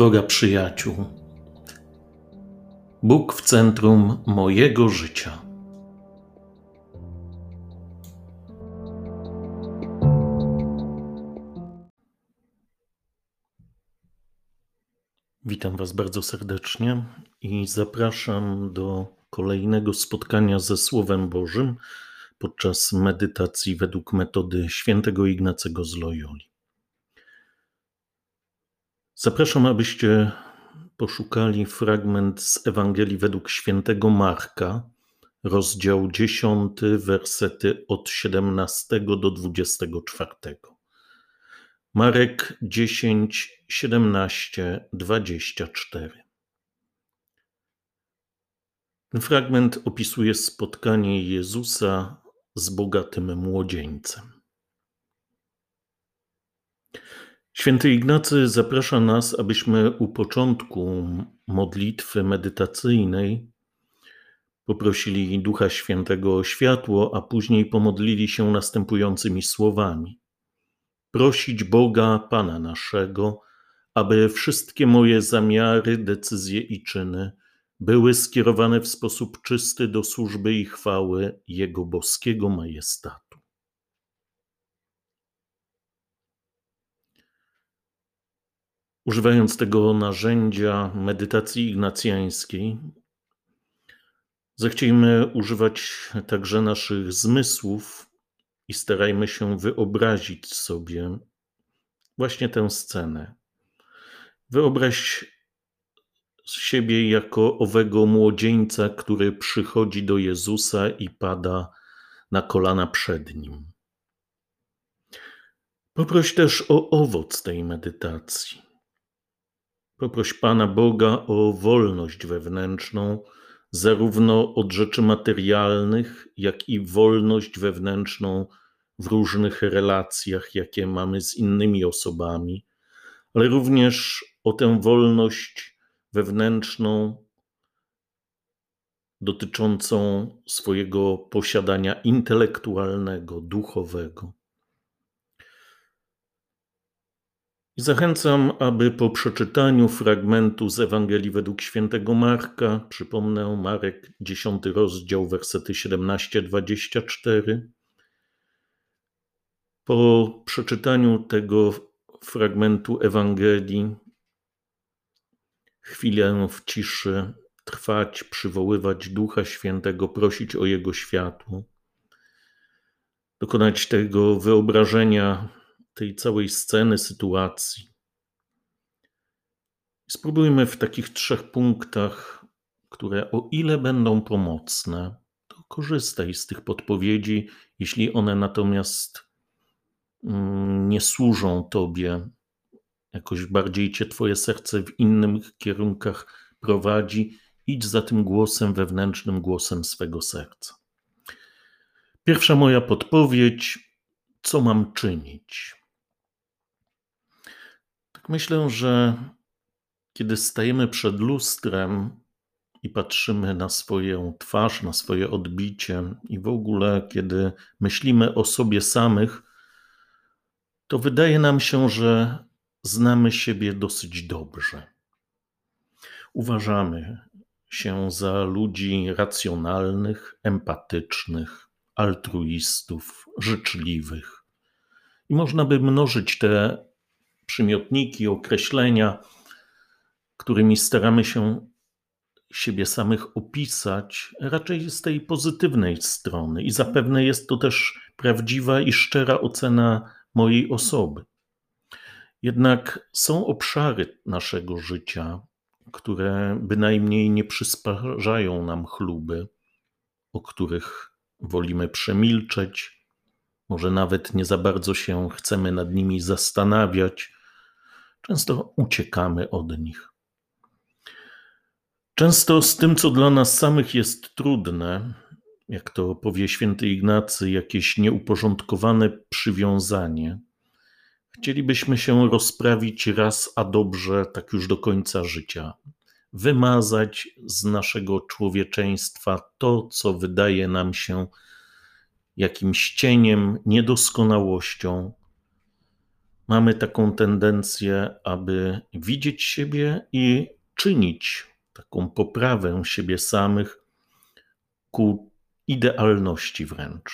Droga przyjaciół, Bóg w centrum mojego życia. Witam Was bardzo serdecznie i zapraszam do kolejnego spotkania ze Słowem Bożym podczas medytacji według metody świętego Ignacego z Loyoli. Zapraszam, abyście poszukali fragment z Ewangelii według świętego Marka, rozdział 10, wersety od 17 do 24. Marek 10, 17, 24. Ten fragment opisuje spotkanie Jezusa z bogatym młodzieńcem. Święty Ignacy zaprasza nas, abyśmy u początku modlitwy medytacyjnej poprosili Ducha Świętego o światło, a później pomodlili się następującymi słowami: Prosić Boga, Pana naszego, aby wszystkie moje zamiary, decyzje i czyny były skierowane w sposób czysty do służby i chwały Jego boskiego majestatu. Używając tego narzędzia medytacji ignacjańskiej, zechciejmy używać także naszych zmysłów i starajmy się wyobrazić sobie właśnie tę scenę. Wyobraź siebie jako owego młodzieńca, który przychodzi do Jezusa i pada na kolana przed nim. Poproś też o owoc tej medytacji. Poproś Pana Boga o wolność wewnętrzną, zarówno od rzeczy materialnych, jak i wolność wewnętrzną w różnych relacjach, jakie mamy z innymi osobami, ale również o tę wolność wewnętrzną dotyczącą swojego posiadania intelektualnego, duchowego. I zachęcam, aby po przeczytaniu fragmentu z Ewangelii według świętego Marka, przypomnę Marek 10 rozdział, wersety 17-24, po przeczytaniu tego fragmentu Ewangelii, chwilę w ciszy trwać, przywoływać Ducha Świętego, prosić o Jego światło, dokonać tego wyobrażenia tej całej sceny, sytuacji. Spróbujmy w takich trzech punktach, które o ile będą pomocne, to korzystaj z tych podpowiedzi, jeśli one natomiast mm, nie służą Tobie, jakoś bardziej Cię Twoje serce w innych kierunkach prowadzi, idź za tym głosem wewnętrznym, głosem swego serca. Pierwsza moja podpowiedź: co mam czynić? Myślę, że kiedy stajemy przed lustrem i patrzymy na swoją twarz, na swoje odbicie, i w ogóle kiedy myślimy o sobie samych, to wydaje nam się, że znamy siebie dosyć dobrze. Uważamy się za ludzi racjonalnych, empatycznych, altruistów, życzliwych. I można by mnożyć te przymiotniki, określenia, którymi staramy się siebie samych opisać, raczej z tej pozytywnej strony. I zapewne jest to też prawdziwa i szczera ocena mojej osoby. Jednak są obszary naszego życia, które bynajmniej nie przysparzają nam chluby, o których wolimy przemilczeć, może nawet nie za bardzo się chcemy nad nimi zastanawiać, Często uciekamy od nich. Często z tym, co dla nas samych jest trudne, jak to powie święty Ignacy, jakieś nieuporządkowane przywiązanie, chcielibyśmy się rozprawić raz a dobrze, tak już do końca życia. Wymazać z naszego człowieczeństwa to, co wydaje nam się jakimś cieniem, niedoskonałością, mamy taką tendencję, aby widzieć siebie i czynić taką poprawę siebie samych ku idealności wręcz.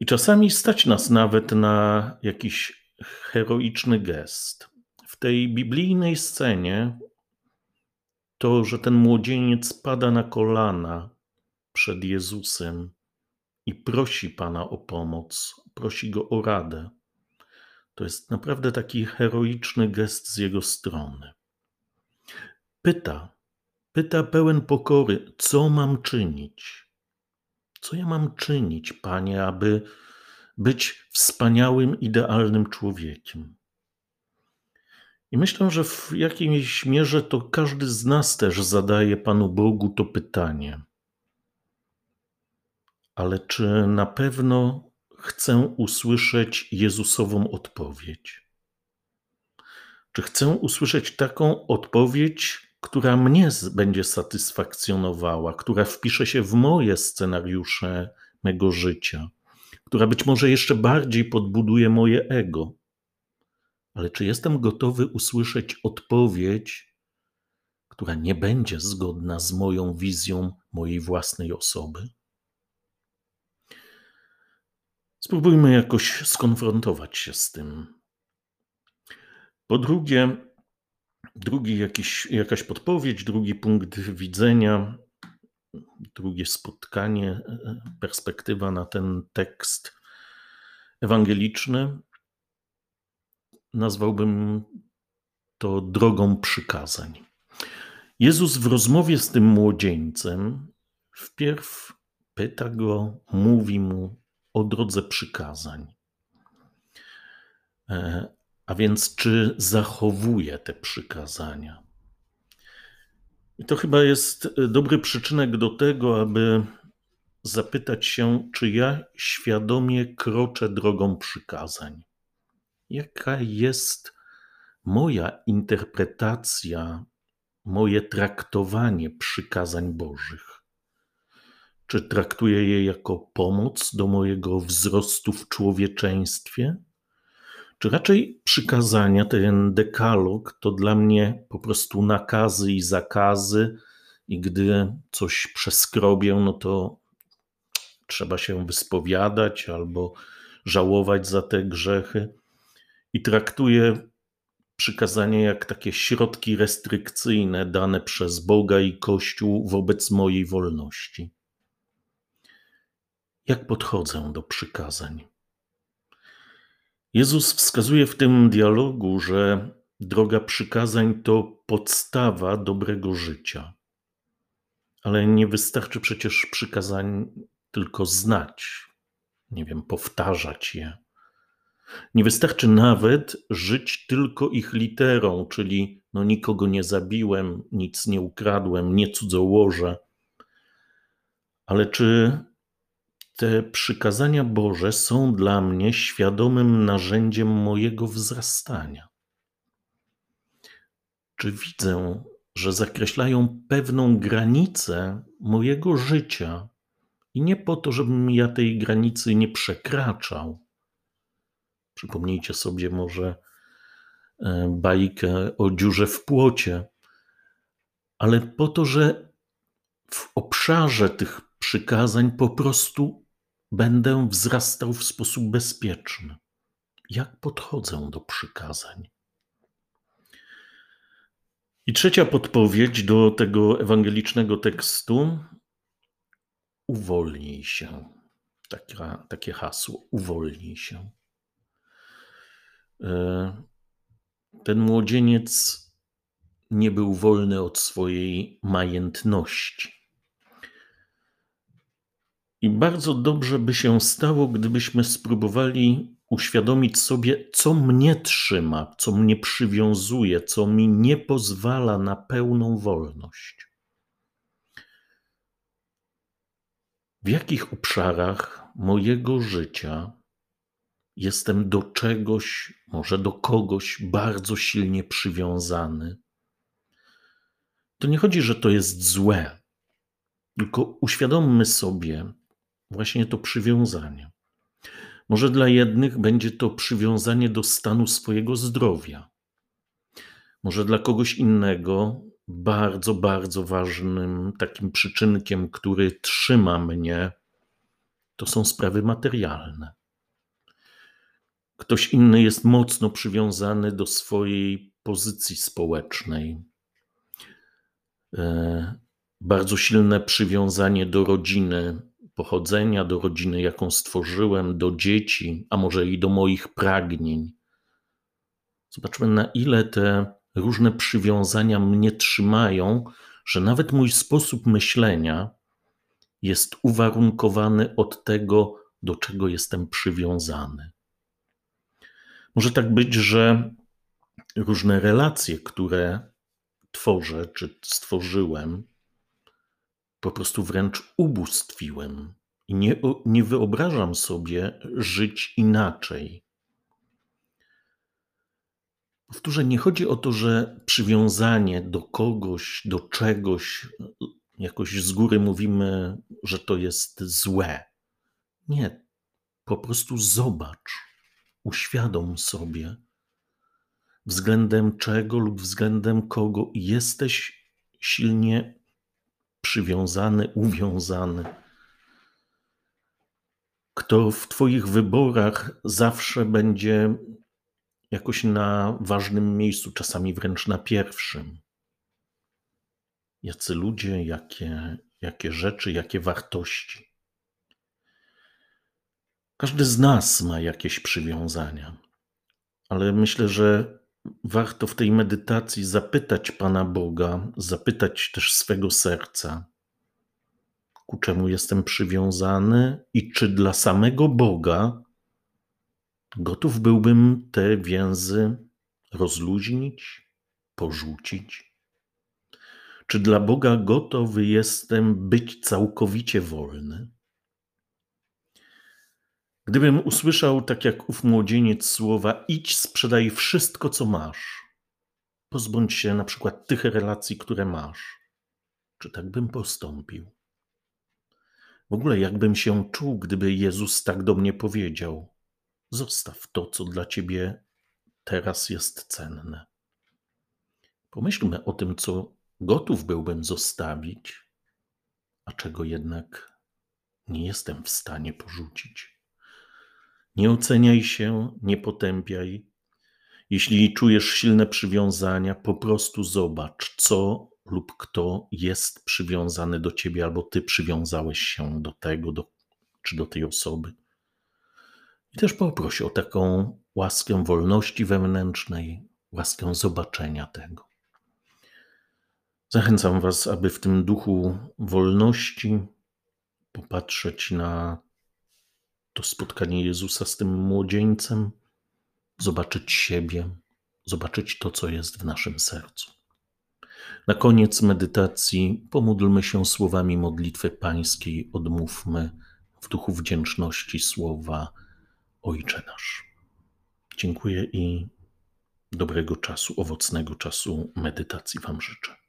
I czasami stać nas nawet na jakiś heroiczny gest. W tej biblijnej scenie to, że ten młodzieniec pada na kolana przed Jezusem i prosi Pana o pomoc, prosi go o radę. To jest naprawdę taki heroiczny gest z jego strony. Pyta, pyta pełen pokory, co mam czynić? Co ja mam czynić, Panie, aby być wspaniałym, idealnym człowiekiem? I myślę, że w jakiejś mierze to każdy z nas też zadaje Panu Bogu to pytanie. Ale czy na pewno chcę usłyszeć Jezusową odpowiedź? Czy chcę usłyszeć taką odpowiedź, która mnie będzie satysfakcjonowała, która wpisze się w moje scenariusze mego życia, która być może jeszcze bardziej podbuduje moje ego? Ale czy jestem gotowy usłyszeć odpowiedź, która nie będzie zgodna z moją wizją mojej własnej osoby? Spróbujmy jakoś skonfrontować się z tym. Po drugie, drugi jakiś, jakaś podpowiedź, drugi punkt widzenia, drugie spotkanie, perspektywa na ten tekst ewangeliczny. Nazwałbym to drogą przykazań. Jezus w rozmowie z tym młodzieńcem wpierw pyta go, mówi mu, o drodze przykazań. E, a więc, czy zachowuje te przykazania? I to chyba jest dobry przyczynek do tego, aby zapytać się, czy ja świadomie kroczę drogą przykazań. Jaka jest moja interpretacja, moje traktowanie przykazań Bożych? Czy traktuję je jako pomoc do mojego wzrostu w człowieczeństwie? Czy raczej przykazania, ten dekalog, to dla mnie po prostu nakazy i zakazy, i gdy coś przeskrobię, no to trzeba się wyspowiadać albo żałować za te grzechy. I traktuję przykazanie jak takie środki restrykcyjne dane przez Boga i Kościół wobec mojej wolności jak podchodzę do przykazań. Jezus wskazuje w tym dialogu, że droga przykazań to podstawa dobrego życia. Ale nie wystarczy przecież przykazań tylko znać, nie wiem, powtarzać je. Nie wystarczy nawet żyć tylko ich literą, czyli no nikogo nie zabiłem, nic nie ukradłem, nie cudzołożę. Ale czy te przykazania Boże są dla mnie świadomym narzędziem mojego wzrastania. Czy widzę, że zakreślają pewną granicę mojego życia i nie po to, żebym ja tej granicy nie przekraczał? Przypomnijcie sobie może e, bajkę o dziurze w płocie, ale po to, że w obszarze tych przykazań po prostu będę wzrastał w sposób bezpieczny. Jak podchodzę do przykazań? I trzecia podpowiedź do tego ewangelicznego tekstu: uwolnij się. Taka, takie hasło: uwolnij się. E, ten młodzieniec nie był wolny od swojej majętności. I bardzo dobrze by się stało, gdybyśmy spróbowali uświadomić sobie, co mnie trzyma, co mnie przywiązuje, co mi nie pozwala na pełną wolność. W jakich obszarach mojego życia jestem do czegoś, może do kogoś bardzo silnie przywiązany? To nie chodzi, że to jest złe, tylko uświadommy sobie, właśnie to przywiązanie. Może dla jednych będzie to przywiązanie do stanu swojego zdrowia. Może dla kogoś innego bardzo, bardzo ważnym takim przyczynkiem, który trzyma mnie, to są sprawy materialne. Ktoś inny jest mocno przywiązany do swojej pozycji społecznej. E, bardzo silne przywiązanie do rodziny pochodzenia, do rodziny, jaką stworzyłem, do dzieci, a może i do moich pragnień. Zobaczmy, na ile te różne przywiązania mnie trzymają, że nawet mój sposób myślenia jest uwarunkowany od tego, do czego jestem przywiązany. Może tak być, że różne relacje, które tworzę czy stworzyłem, po prostu wręcz ubóstwiłem i nie, nie wyobrażam sobie żyć inaczej. Powtórzę, nie chodzi o to, że przywiązanie do kogoś, do czegoś, jakoś z góry mówimy, że to jest złe. Nie, po prostu zobacz, uświadom sobie, względem czego lub względem kogo jesteś silnie przywiązany, uwiązany. Kto w Twoich wyborach zawsze będzie jakoś na ważnym miejscu, czasami wręcz na pierwszym. Jacy ludzie, jakie, jakie rzeczy, jakie wartości. Każdy z nas ma jakieś przywiązania, ale myślę, że warto w tej medytacji zapytać Pana Boga, zapytać też swego serca, ku czemu jestem przywiązany i czy dla samego Boga Gotów byłbym te więzy rozluźnić, porzucić? Czy dla Boga gotowy jestem być całkowicie wolny? Gdybym usłyszał, tak jak ów młodzieniec, słowa: idź, sprzedaj wszystko, co masz, pozbądź się na przykład tych relacji, które masz, czy tak bym postąpił? W ogóle, jakbym się czuł, gdyby Jezus tak do mnie powiedział: Zostaw to, co dla ciebie teraz jest cenne. Pomyślmy o tym, co gotów byłbym zostawić, a czego jednak nie jestem w stanie porzucić. Nie oceniaj się, nie potępiaj. Jeśli czujesz silne przywiązania, po prostu zobacz, co lub kto jest przywiązany do ciebie, albo ty przywiązałeś się do tego, do, czy do tej osoby. I też poproś o taką łaskę wolności wewnętrznej, łaskę zobaczenia tego. Zachęcam Was, aby w tym duchu wolności popatrzeć na to spotkanie Jezusa z tym młodzieńcem, zobaczyć siebie, zobaczyć to, co jest w naszym sercu. Na koniec medytacji pomódlmy się słowami modlitwy pańskiej, odmówmy w duchu wdzięczności słowa Ojcze nasz. Dziękuję i dobrego czasu, owocnego czasu medytacji Wam życzę.